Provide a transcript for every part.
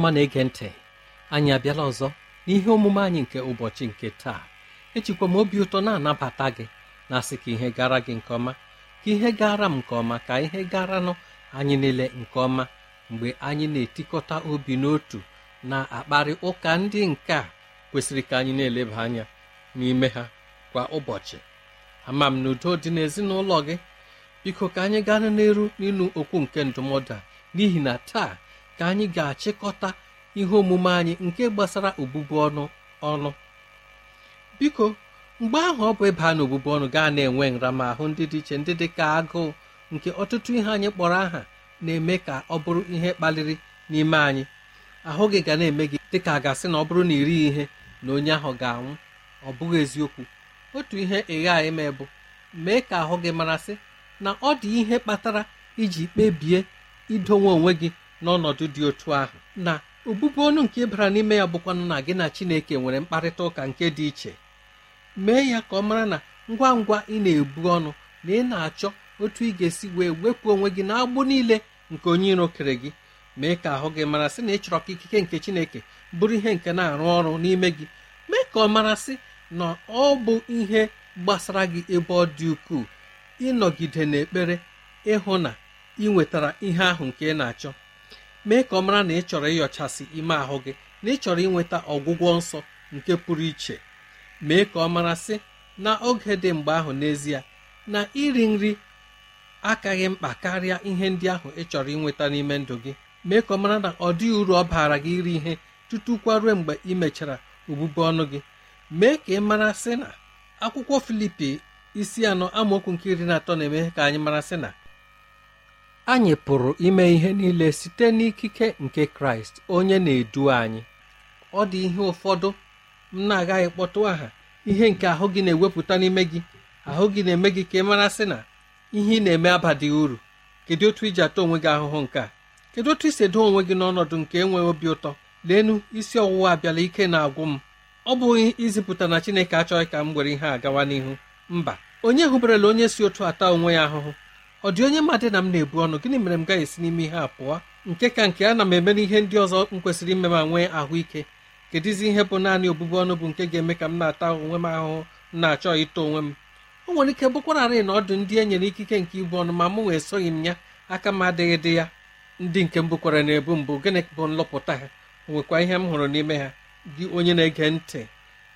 Ọma na-ege ntị. Anyị abịala ọzọ n'ihe omume anyị nke ụbọchị nke taa. Ejikwa m obi ụtọ na-anabata gị na-asị ka ihe gara gị nke ọma ka ihe gara m nke ọma ka ihe gara nụ anyị niile nke ọma. Mgbe anyị na-etikọta obi n'otu na-akparị ụka ndị nke a kwesịrị ka anyị na-eleba anya n'ime ha kwa ụbọchị. Ama m na udo dị n'ezinụlọ gị. Biko ka anyị gaa n'eru n'ịnụ okwu nke ndụmọdụ a n'ihi na taa ka anyị ga-achịkọta ihe omume anyị nke gbasara obubu ọnụ ọnụ. Biko mgbe ahụ ọ bụ ịba n'obubu ọnụ gaa na-enwe nramahụ ndị dị iche ndị dị ka agụụ nke ọtụtụ ihe anyị kpọrọ aha na-eme ka ọ bụrụ ihe kpaliri n'ime anyị. Ahụ gị ga na-eme gị dịka a ga-asị na ọ bụrụ na iri ihe na onye ahụ ga-anwụ ọ bụghị eziokwu. Otu ihe ịgha ime bụ mee ka ahụ gị marasị na ọ dị ihe kpatara iji kpebie idonwe onwe gị n'ọnọdụ dị otu ahụ. Na obubu ọnụ nke bara n'ime ya bụkwanụ na gị na chineke nwere mkparịta ụka nke dị iche. Mee ya ka ọ mara na ngwa ngwa ị na-ebu ọnụ na ị na-achọ otu ị ga-esi wee wepụ onwe gị na agbụ niile nke onye iro kere gị. Mee ka ahụ gị mara sị na ị chọrọ ka ikike nke chineke bụrụ ihe nke na-arụ ọrụ n'ime gị. Mee ka ọ mara sị na ọ bụ ihe gbasara gị ebe ọ dị ukwuu. Ịnọgide n'ekpere ịhụ na ị nwetara ihe ahụ nke ị na-achọ. Mee ka ọ mara na ị chọrọ ịyọchasị ime ahụ gị na ị chọrọ inweta ọgwụgwọ nsọ nke pụrụ iche. Mee ka ọ mara sị na oge dị mgbe ahụ n'ezie na iri nri akaghị mkpa karịa ihe ndị ahụ ị chọrọ inweta n'ime ndụ gị. Mee ka ọ mara na ọ dịghị uru ọ baara gị iri ihe tutu kwaruo mgbe ị mechara obubu ọnụ gị. Mee ka ị mara sị na akwụkwọ filipi isi anọ amaokwu nke iri na atọ na-eme ka anyị mara sị na anyị pụrụ ime ihe niile site n'ikike nke kraịst onye na-edu anyị. Ọ dị ihe ụfọdụ m na-agaghị kpọtụ aha ihe nke ahụ gị na-ewepụta n'ime gị ahụ gị na-eme gị ka ị mara sị na ihe ị na-eme abadịghị uru. Kedu otu iji atọ onwe gị ahụhụ nke a? Kedu otu isi edo onwe gị n'ọnọdụ nke enweghị obi ụtọ? Leenu isi ọwụwa abịala ike na-agwụ m. Ọ bụghị izipụta na chineke achọghị ka m were ihe a gawa n'ihu. Mba onye hụberela onye si otu ata onwe ya ahụhụ? Ọ dị onye mmadụ na m na-ebu ọnụ gịnị mere m gaghị esi n'ime ihe a pụọ? Nke ka nke a na m emere ihe ndị ọzọ m kwesịrị ime ma nwee ahụike. Kedụzi ihe bụ naanị obubu ọnụ bụ nke ga-eme ka m na-ata onwe m ahụhụ na-achọ ịta onwe m. O nwere ike bụkwararị na ọdụ ndị e nyere ikike nke ibu ọnụ ma mụ wee soghị m ya aka m adịghị dị ya. Ndị nke m bụkwara na ebu mbụ gịnị bụ nlọpụta ha? Nwekwa ihe m hụrụ n'ime ha gị onye na-ege ntị.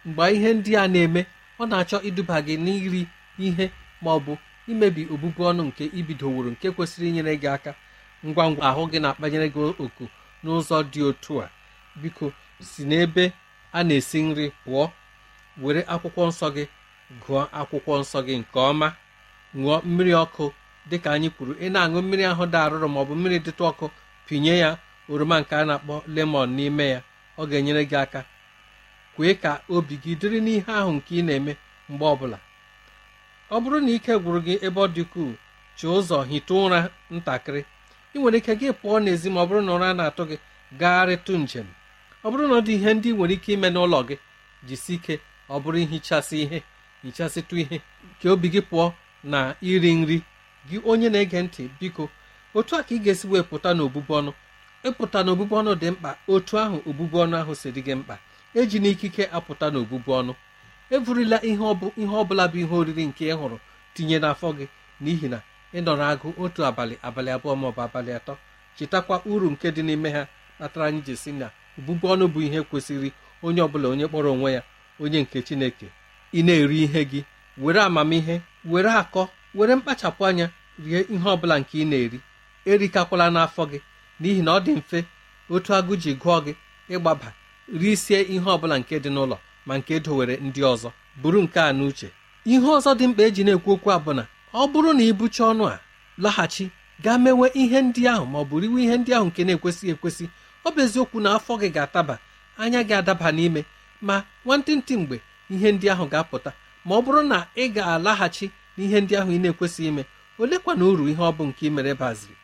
Mgbe ihe ndị a na-eme ọ na-achọ iduba gị n'iri ihe ma ọ bụ imebi obubu ọnụ nke ibidoworo nke kwesịrị inyere gị aka. Ngwa ngwa ahụ gị na-akpanyere gị oku n'ụzọ dị otu a. Biko si n'ebe a na-esi nri pụọ. Were akwụkwọ nsọ gị gụọ akwụkwọ nsọ gị nke ọma. Ṅụọ mmiri ọkụ dịka anyị kwuru. Ị na-aṅụ mmiri ahụ dị arụrụ maọbụ mmiri dịtụ ọkụ pinye ya oroma nke a na-akpọ lemọn n'ime ya. Ọ ga-enyere gị aka kwee ka obi gị dịrị n'ihe ahụ nke ị na-eme mgbe ọbụla. Ọ bụrụ na ike gwụrụ gị ebe ọ dị chi ụzọ hite ụra ntakịrị. Ị nwere ike gị pụọ n'ezi ma ọ bụrụ na ụra na-atụ gị gagharịtụ njem. Ọ bụrụ na ọ dị ihe ndị ị nwere ike ime n'ụlọ gị jisi ike ọ bụrụ ihichasị ihe hichasịtụ ihe ka obi gị pụọ na iri nri. Gị onye na-ege ntị biko otu a ka ị ga-esi wee pụta n'obụbụ ọnụ. Ịpụta n'obụbụ ọnụ dị mkpa otu ahụ obụbụ ọnụ ahụ si dị gị mkpa. Eji n'ikike apụta n'obụbụ ọnụ. Evurila ihe ọbụla bụ ihe oriri nke ị hụrụ tinye n'afọ gị n'ihi na ị nọrọ agụ otu abalị abalị abụọ maọbụ abalị atọ. Chetakwa uru nke dị n'ime ha kpatara anyị ji si na obụbụ ọnụ bụ ihe kwesịrị onye ọbụla onye kpọrọ onwe ya onye nke chineke. Ị na-eri ihe gị were amamihe were akọ were mkpachapụ anya rie ihe ọbụla nke ị na-eri. Erikakwala n'afọ gị n'ihi na ọ dị mfe otu agụ ji gụọ gị ịgbaba risie ihe ọbụla nke dị n'ụlọ. Ma nke edowere ndị ọzọ buru nke a n'uche. Ihe ọzọ dị mkpa eji na-ekwu okwu a bụ na ọ bụrụ na ibucha ọnụ a laghachi gaa mewe ihe ndị ahụ ma ọ bụ riwe ihe ndị ahụ nke na-ekwesịghị ekwesị. Ọ bụ eziokwu na afọ gị ga-ataba anya gị adaba n'ime ma nwantịntị mgbe ihe ndị ahụ ga-apụta. Ma ọ bụrụ na ị ga-alaghachi n'ihe ndị ahụ ị na-ekwesịghị ime olekwa na uru ihe ọ bụ nke mere baziri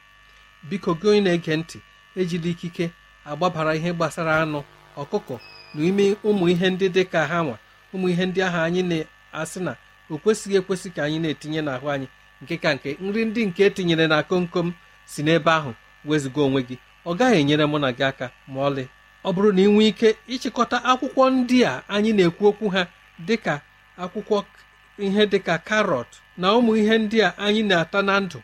biko gị onye na-ege ntị ejila ikike agbabara ihe gbasara anụ ọkụkọ na ime ụmụ ihe ndị dị ka ha nwa ụmụ ihe ndị ahụ anyị na-asị na o kwesịghị ekwesị ka anyị na-etinye n'ahụ anyị nke ka nke nri ndị nke etinyere na komkom si n'ebe ahụ wezụga onwe gị. Ọ gaghị enyere mụ na gị aka ma ọlị. Ọ bụrụ na ị nwee ike ịchịkọta akwụkwọ ndị a anyị na-ekwu okwu ha dịka akwụkwọ ihe dịka karọt na ụmụ ihe ndị a anyị na-ata na ndụ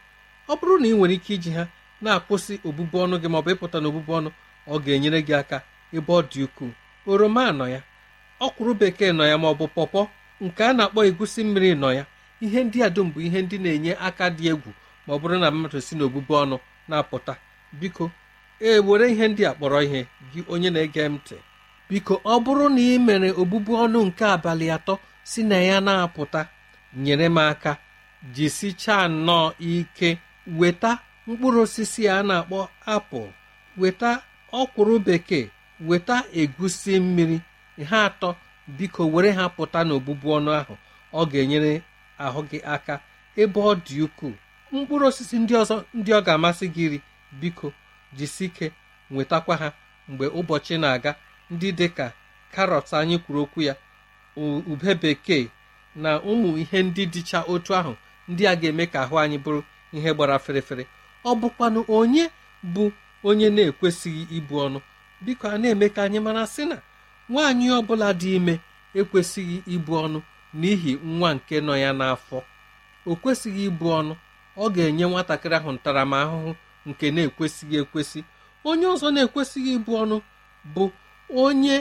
ọ bụrụ na ị nwere ike iji ha na-akwụsị obụbu ọnụ gị maọbụ ịpụta na obụbu ọnụ ọ ga-enyere gị aka ebe ọ dị ukwuu. Oroma nọ ya. Ọkwụrụ bekee nọ ya maọbụ pọpọ nke a na-akpọ egusi mmiri nọ ya. Ihe ndị a dum bụ ihe ndị na-enye aka dị egwu ma ọ bụrụ na mmadụ si n'obụbu ọnụ na-apụta. Biko e were ihe ndị a kpọrọ ihe gị onye na-ege m ntị. Biko ọ bụrụ na ị mere obụbu ọnụ nke abalị atọ si na ya na-apụta nyere m aka. Jisichaa nnọọ ike weta mkpụrụ osisi a na-akpọ apụl weta ọkwụrụ bekee weta egusi mmiri ha atọ biko were ha pụta n'obụbu ọnụ ahụ. Ọ ga-enyere ahụ gị aka ebe ọ dị ukwuu. Mkpụrụ osisi ndị ọzọ ndị ọ ga-amasị gị iri biko jisike nwetakwa ha. Mgbe ụbọchị na-aga ndị dị ka karọt anyị kwuru okwu ya ube bekee na ụmụ ihe ndị dịcha otu ahụ ndị a ga-eme ka ahụ anyị bụrụ ihe gbara ferefere ọ bụkwanụ onye bụ onye na-ekwesịghị ibu ọnụ? Biko a na-eme ka anyị mara sị na nwaanyị ọbụla dị ime ekwesịghị ibu ọnụ n'ihi nwa nke nọ ya n'afọ. O kwesịghị ibu ọnụ ọ ga-enye nwatakịrị ahụ ntaramahụhụ nke na-ekwesịghị ekwesị. Onye ọzọ na-ekwesịghị ibu ọnụ bụ onye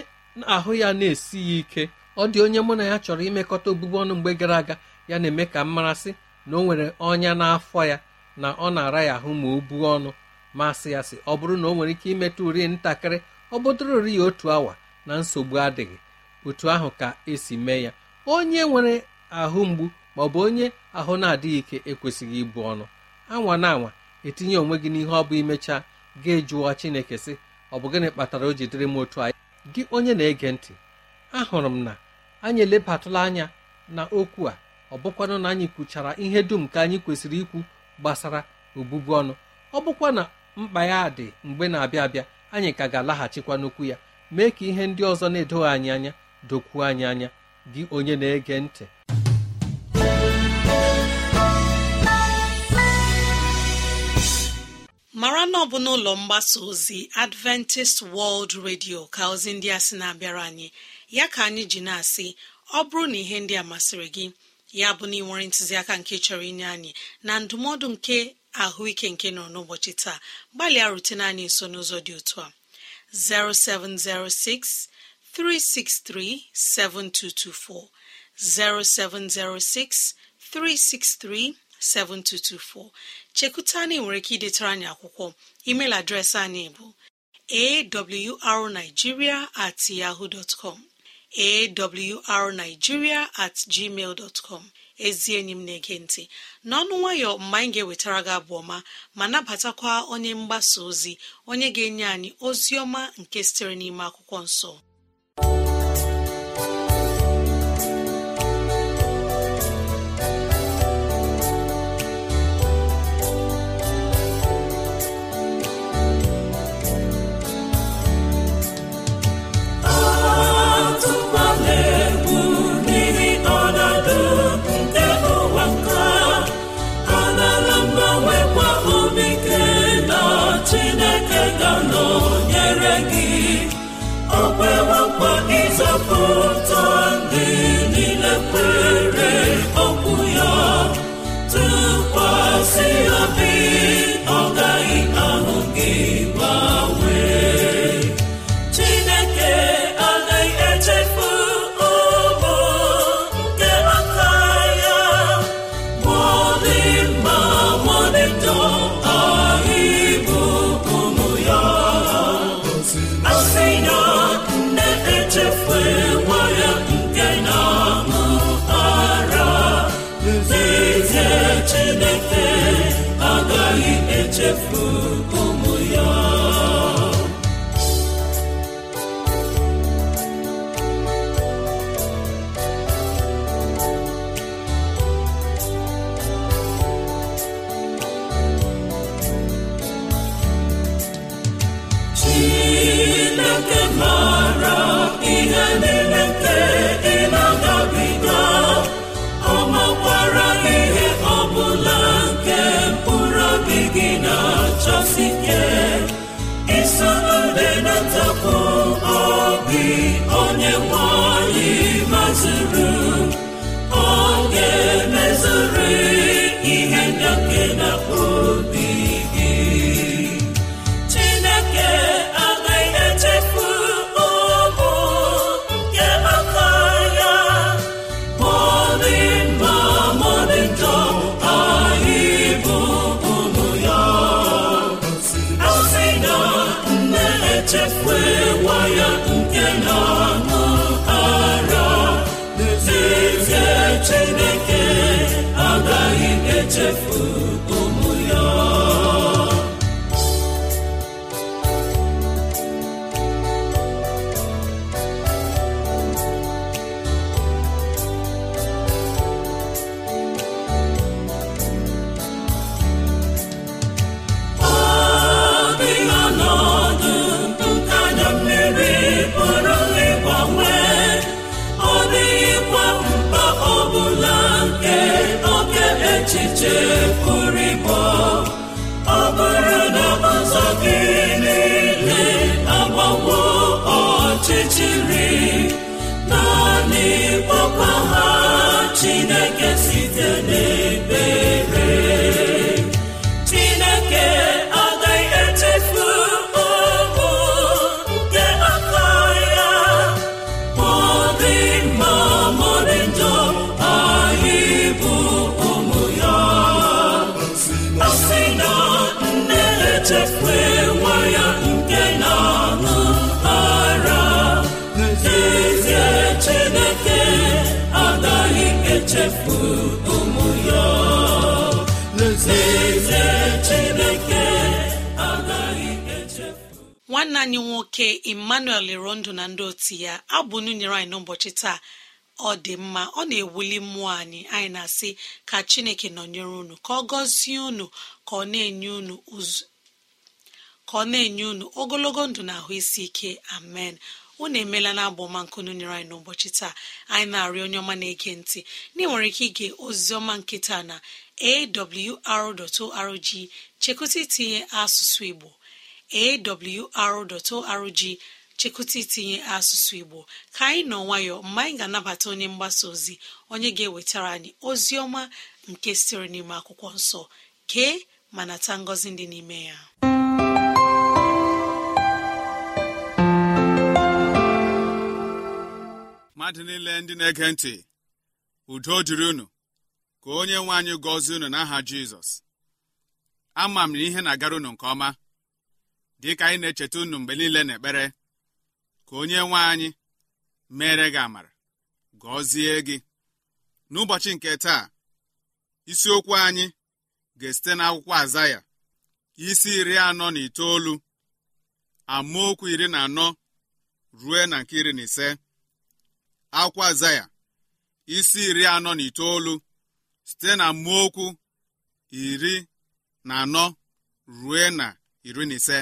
ahụ ya na-esighị ike. Ọ dị onye mụ na ya chọrọ imekọta obubu ọnụ mgbe gara aga. Ya na-eme ka m marasị na o nwere ọnya n'afọ ya na ọ na-ara ya ahụ ma o buo ọnụ. Masị ya sị ọ bụrụ na o nwere ike imetụ uri ntakịrị ọ bụdụrụri ya otu awa na nsogbu adịghị. Otu ahụ ka esi mee ya. Onye nwere ahụ mgbu ma ọ bụ onye ahụ na-adịghị ike ekwesịghị ibu ọnụ. Anwa na anwa etinye onwe gị n'ihe ọ bụ imechaa ga-ejụwa chineke sị ọ bụ gịnị kpatara o ji dịrị m otu anyị gị onye na-ege ntị ahụrụ m na anyị elebatụla anya na okwu a. Ọ bụkwanụ na anyị kwuchara ihe dum ka anyị kwesịrị ikwu gbasara obụbu ọnụ. Ọ bụkwa na mkpa ya dị mgbe na-abịa abịa anyị ka ga-alaghachikwa n'okwu ya mee ka ihe ndị ọzọ na-edoghị anyị anya dokwuo anyị anya. Gị onye na-ege ntị. Mara na ọ bụ n'ụlọ mgbasa ozi adventist world radio ka ozi ndị a sị na-abịara anyị. Ya ka anyị ji na-asị ọ bụrụ na ihe ndị a masịrị gị ya bụ na ị nwere ntụziaka nke chọrọ inye anyị na ndụmọdụ nke ahụike nke nọ n'ụbọchị taa. Gbalịa rutene anyị nso n'ụzọ dị otu a. 0706 363 7224 0706 363 7224 chekuta anyị nwere ike idetara anyị akwụkwọ. Email adreesị anyị bụ awrnigeria at yahoo dot com. Awrnigeria at gmail dot com. Ezi enyi m na-ege ntị. N'ọnụ nwayọ mgbe anyị ga-ewetara gị abụ ọma ma nabatakwa onye mgbasa ozi onye ga-enye anyị ozi ọma nke sitere n'ime akwụkwọ nsọ. nwa ya nke na nwanne anyị nwoke emmanuel ndụ na ndị otu ya abụ nyere anyị n'ụbọchị taa ọ dị mma ọ na-ewuli mmụọ anyị. Anyị na-asị ka chineke nọnyere unu ka ọ gọzie unu ka ọ na-enye unu ọ na-enye unu ogologo ndụ na ahụ isi ike. Amen. Unu emeela na abụọma nkunu nyere anyị n'ụbọchị taa. Anyị na-arịọ onye ọma na-ege ntị. Na nwere ike ige oziọma nkịta na awr.org chekụta itinye asụsụ igbo. awr.org chekụta itinye asụsụ igbo. Ka anyị nọ nwayọọ mgbe anyị ga-anabata onye mgbasa ozi onye ga-ewetara anyị ozi ọma nke sitere n'ime akwụkwọ nsọ. Kee ma nata ngọzi dị n'ime ya. Mmadụ niile ndị na-ege ntị udo dịrị unu. Ka onye nwe anyị gọzie unu n'aha jizọs. Ama m na ihe na-agara unu nke ọma. Dị ka anyị na-echeta unu mgbe niile n'ekpere ka onye nwe anyị mere gị amara gọzie gị. N'ụbọchị nke taa isiokwu anyị ga-esite n'akwụkwọ azaya isi iri anọ na itoolu amaokwu iri na anọ rue na nke iri na ise. Akwụkwọ azaya isi iri anọ na itoolu site na amaokwu iri na anọ rue na iri na ise.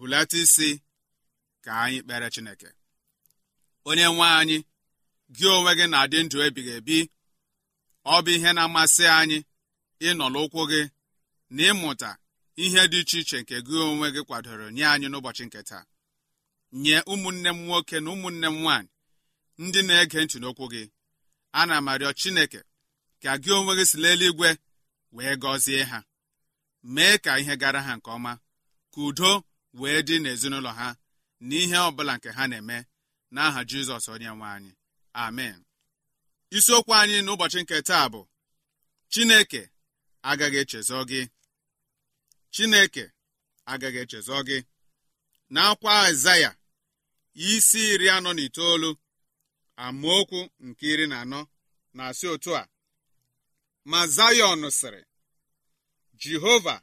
Hulata isi ka anyị kpere chineke. Onye nwe anyị gị onwe gị na-adị ndụ ebighị ebi. Ọ bụ ihe na-amasị anyị ịnọ n'ụkwụ gị na ịmụta ihe dị iche iche nke gị onwe gị kwadoro nye anyị n'ụbọchị nke taa. Nye ụmụnne m nwoke na ụmụnne m nwaanyị ndị na-ege ntị n'okwu gị. Ana m arịọ chineke ka gị onwe gị si n'eluigwe wee gọzie ha. Mee ka ihe gara ha nke ọma. Ka udo wee dị n'ezinụlọ ha na ihe ọbụla nke ha na-eme n'aha jizọs onye nwe anyị. Amen. Isiokwu anyị n'ụbọchị nke taa bụ chineke agaghị echezọ gị. Chineke agaghị echezọ gị. N'akwa aịzaya isi iri anọ na itoolu amaokwu nke iri na anọ na-asị otu a ma zayọn sịrị jehova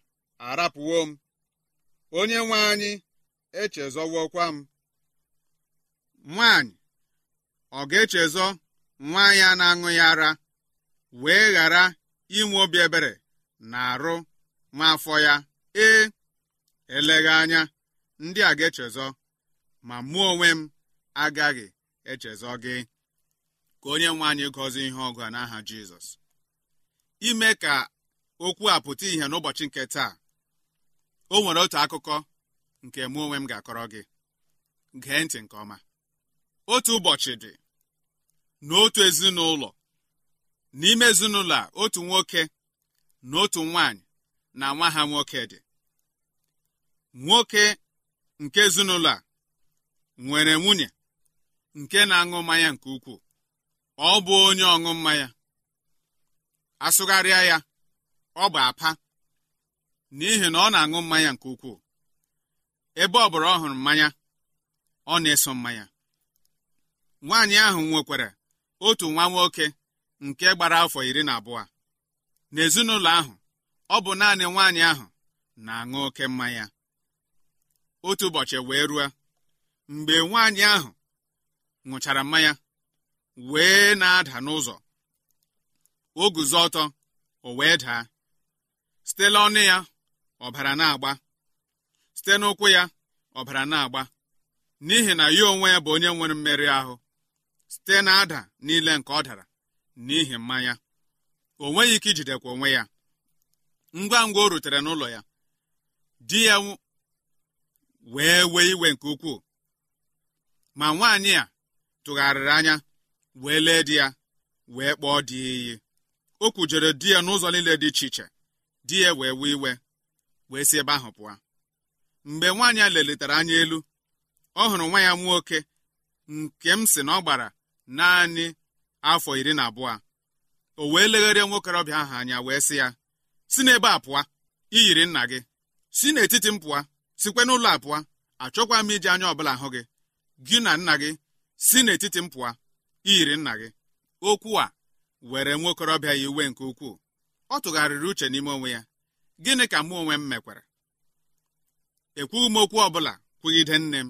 arapụwo m onye nwe anyị echezọwokwa m. Nwanyị ọ ga-echezọ nwa ya na-aṅụ ya ara wee ghara inwe obi ebere na arụ nwa afọ ya? Ee eleghị anya ndị a ga-echezọ ma mụ onwe m agaghị echezọ gị. Ka onye nwe anyị gọzie ihe ọgụ a n'aha jizọs. Ime ka okwu a pụta ìhè n'ụbọchị nke taa. O nwere otu akụkọ nke mụ onwe m ga-akọrọ gị gee ntị nke ọma. Otu ụbọchị dị n'otu ezinụlọ n'ime ezinụlọ a otu nwoke na otu nwanyị na nwa ha nwoke dị. Nwoke nke ezinụlọ a nwere nwunye nke na-aṅụ mmanya nke ukwuu. Ọ bụ onye ọṅụ mmanya. Asụgharịa ya ọ bụ apa. N'ihi na ọ na-aṅụ mmanya nke ukwuu. Ebe ọ bụla ọ hụrụ mmanya ọ na-eso mmanya. Nwaanyị ahụ nwekwara otu nwa nwoke nke gbara afọ iri na abụọ. N'ezinụlọ ahụ ọ bụ naanị nwaanyị ahụ na-aṅụ oke mmanya. Otu ụbọchị wee rue mgbe nwaanyị ahụ ṅụchara mmanya wee na-ada n'ụzọ. O guzo ọtọ o wee daa. Site n'ọnụ ya ọbara na-agba. Site n'ụkwụ ya ọbara na-agba. N'ihi na ya onwe ya bụ onye nwere mmerụ ahụ. Site na ada niile nke ọ dara n'ihi mmanya. O nweghị ike ijidekwa onwe ya. Ngwa ngwa o rutere n'ụlọ ya di ya wee wee iwe nke ukwuu. Ma nwaanyị a tụgharịrị anya wee lee di ya wee kpọọ di iyi. O kwujere di ya n'ụzọ niile dị iche iche. Di ya wee wee iwe. Wee si ebe ahụ pụọ. Mgbe nwaanyị a lelitere anya elu ọ hụrụ nwa ya nwoke nke m sị na ọ gbara naanị afọ iri na abụọ. O wee legharịa nwokorobịa ahụ anya wee sị ya si n'ebe a pụọ iyiri nna gị. Si n'etiti m pụọ sikwe n'ụlọ a pụọ. Achọkwa m iji anya ọbụla hụ gị. Gị na nna gị si n'etiti m pụọ iyiri nna gị. Okwu a were nwokorobịa ya iwe nke ukwuu. Ọ tụgharịrị uche n'ime onwe ya. Gịnị ka mụ onwe m mekwara? Ekwughị m okwu ọbụla kwugide nne m.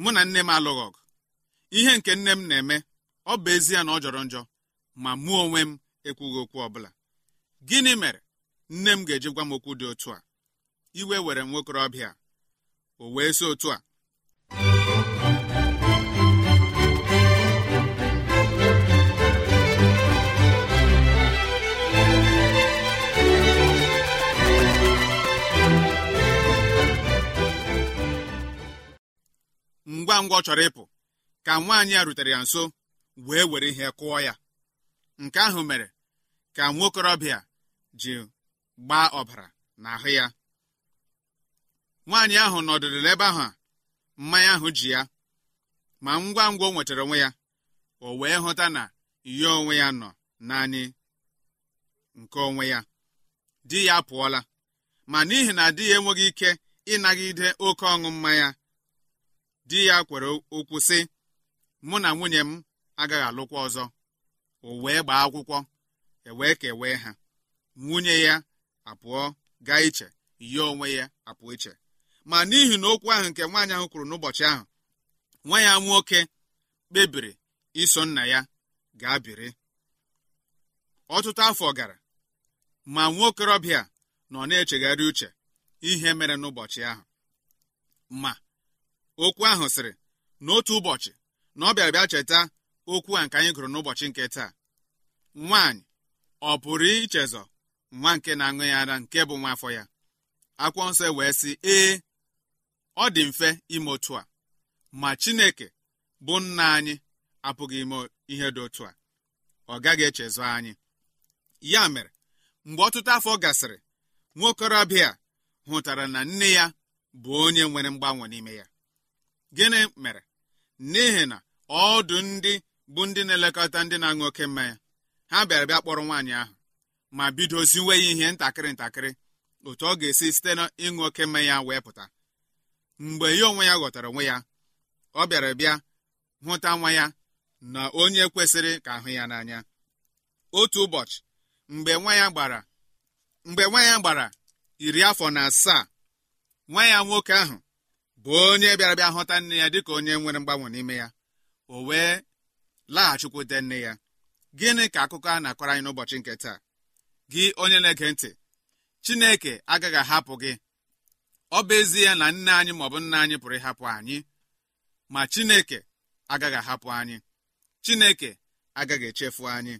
Mụ na nne m alụghị ọgụ. Ihe nke nne m na-eme ọ bụ ezie na ọ jọrọ njọ ma mụ onwe m ekwughị okwu ọbụla. Gịnị mere nne m ga-eji gwa m okwu dị otu a? Iwe were nwokorobịa o wee si otu a ngwa ngwa ọ chọrọ ịpụ ka nwaanyị a rutere ya nso wee were ihe kụọ ya. Nke ahụ mere ka nwokorobịa ji gbaa ọbara n'ahụ ya. Nwaanyị ahụ nọdụrụ n'ebe ahụ mmanya ahụ ji ya ma ngwa ngwa o nwetara onwe ya o wee hụta na ihe onwe ya nọ naanị nke onwe ya. Di ya apụọla ma n'ihi na di ya enweghị ike ịnagide oke ọṅụ mmanya di ya kwere okwu sị mụ na nwunye m agaghị alụkwa ọzọ. O wee gbaa akwụkwọ ewee kewee ha. Nwunye ya apụọ gaa iche ihe onwe ya apụ iche. Ma n'ihi na okwu ahụ nke nwaanyị ahụ kwuru n'ụbọchị ahụ nwa ya nwoke kpebiri iso nna ya gaa biri. Ọtụtụ afọ gara ma nwokorobịa nọ na-echegharị uche ihe mere n'ụbọchị ahụ. Ma okwu ahụ sịrị n'otu ụbọchị na ọ bịara bịa cheta okwu a nke anyị gụrụ n'ụbọchị nke taa. Nwaanyị ọ pụrụ ichezọ nwa nke na-aṅụ ya ara nke bụ nwa afọ ya? Akwụkwọ nsọ wee sị ee ọ dị mfe ime otu a ma chineke bụ nna anyị apụghị ime ihe dị otu a. Ọ gaghị echezọ anyị. Ya mere mgbe ọtụtụ afọ gasịrị nwokorobịa hụtara na nne ya bụ onye nwere mgbanwe n'ime ya. Gịnị mere? N'ihi na ọdụ ndị bụ ndị na-elekọta ndị na-aṅụ oke mmanya ha bịara bịa kpọrọ nwaanyị ahụ ma bido ziwe ya ihe ntakịrị ntakịrị otu ọ ga-esi site n'ịṅụ oke mmanya wee pụta. Mgbe ya onwe ya ghọtara onwe ya ọ bịara bịa hụta nwa ya na onye kwesịrị ka ahụ ya n'anya. Otu ụbọchị mgbe nwa ya gbara mgbe nwa ya gbara iri afọ na asaa nwa ya nwoke ahụ bụ onye bịara bịa hụta nne ya dịka onye nwere mgbanwe n'ime ya. O wee laghachikwute nne ya. Gịnị ka akụkọ a na-akọrọ anyị n'ụbọchị nke taa? Gị onye na-ege ntị chineke agaghị ahapụ gị. Ọ bụ ezie na nne anyị maọbụ nna anyị pụrụ ịhapụ anyị ma chineke agaghị ahapụ anyị. Chineke agaghị echefu anyị.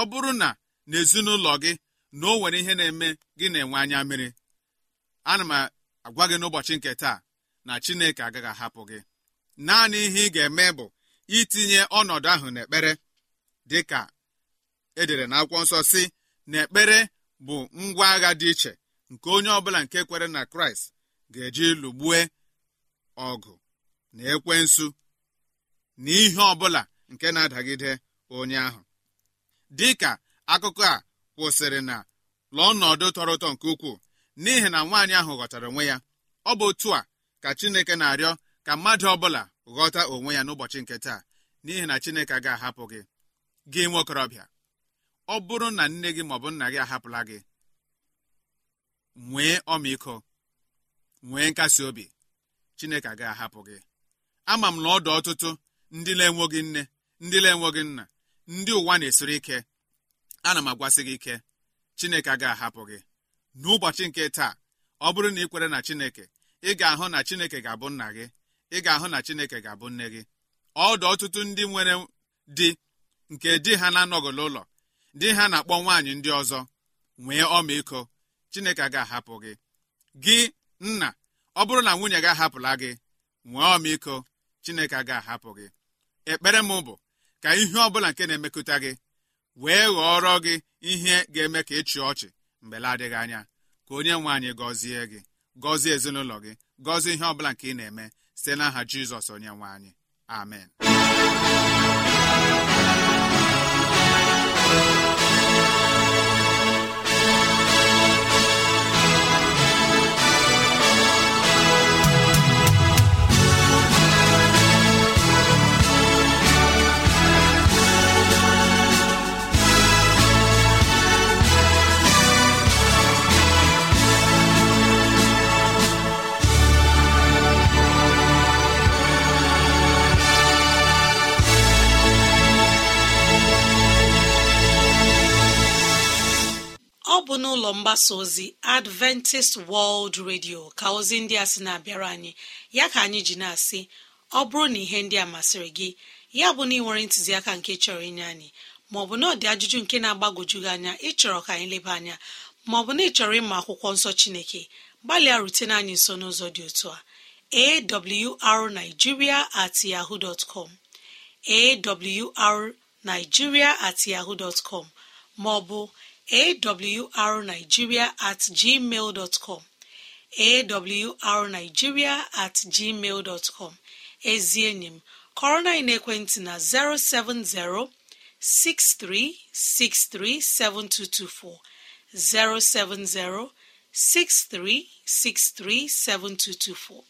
Ọ bụrụ na n'ezinụlọ gị na o nwere ihe na-eme gị na-enwe anya mmiri. Ana m agwa gị n'ụbọchị nke taa na chineke agaghị ahapụ gị. Naanị ihe ị ga-eme bụ itinye ọnọdụ ahụ n'ekpere dịka edere na akwụkwọ nsọ si na ekpere bụ ngwa agha dị iche nke onye ọbụla nke kwere na kraịst ga-eji lụgbue ọgụ na ekwensu na ihe ọbụla nke na-adagide onye ahụ. Dịka akụkọ a kwụsịrị na lọnọdụ tọrọ ụtọ nke ukwuu n'ihi na nwaanyị ahụ ghọtara onwe ya ọ bụ otu a ka chineke na-arịọ ka mmadụ ọbụla ghọta onwe ya n'ụbọchị nke taa n'ihi na chineke ga-ahapụ gị. Gị nwokorobịa ọ bụrụ na nne gị maọbụ nna gị ahapụla gị nwee ọmịiko nwee nkasi obi chineke agaghị ahapụ gị. Ama m na ọdụ ọtụtụ ndị na-enweghị nne ndị na-enweghị nna ndị ụwa na-esiri ike. Ana m agwasị gị ike chineke agaghị ahapụ gị. N'ụbọchị nke taa ọ bụrụ na ị kwere na chineke ị ga-ahụ na chineke ga-abụ nna gị. Ị ga-ahụ na chineke ga-abụ nne gị. Ọdụ ọtụtụ ndị nwere di nke di ha na-anọgụla ụlọ di ha na-akpọ nwaanyị ndị ọzọ nwee ọmịiko chineke ga-ahapụ gị. Gị nna ọ bụrụ na nwunye gị ahapụla gị nwee ọmịiko chineke ga-ahapụ gị. Ekpere m bụ ka ihe bụla nke na-emekọta gị wee ghọọrọ gị ihe ga-eme ka ịchị ọchị mgbe na-adịghị anya. Ka onye nwe anyị gọzie gị. Gọzie ezinụlọ gị. Gọzie ihe ọ bụla nke ị na-eme site n'aha jizọs onye nwe anyị. Amen. Mgbasa ozi adventist world radio ka ozi ndị a sị na-abịara anyị. Ya ka anyị ji na-asị ọ bụrụ na ihe ndị a masịrị gị ya bụ na ị nwere ntụziaka nke chọrọ inye anyị maọbụ na ọ ajụjụ nke na-agbagwoju gị anya ịchọrọ ka anyị leba anya maọbụ na ịchọrọ ịma akwụkwọ nsọ chineke gbalịa rutene anyị nso n'ụzọ dị otu a awrnigeria at yahoo dot com awrnigeria at yahoo dot com maọbụ awrnigeria at gmail dot com. Awrnigeria at gmail dot com. Ezi enyi m kọrọ ekwentị na 070 63637224 070 63637224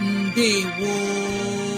mbe woo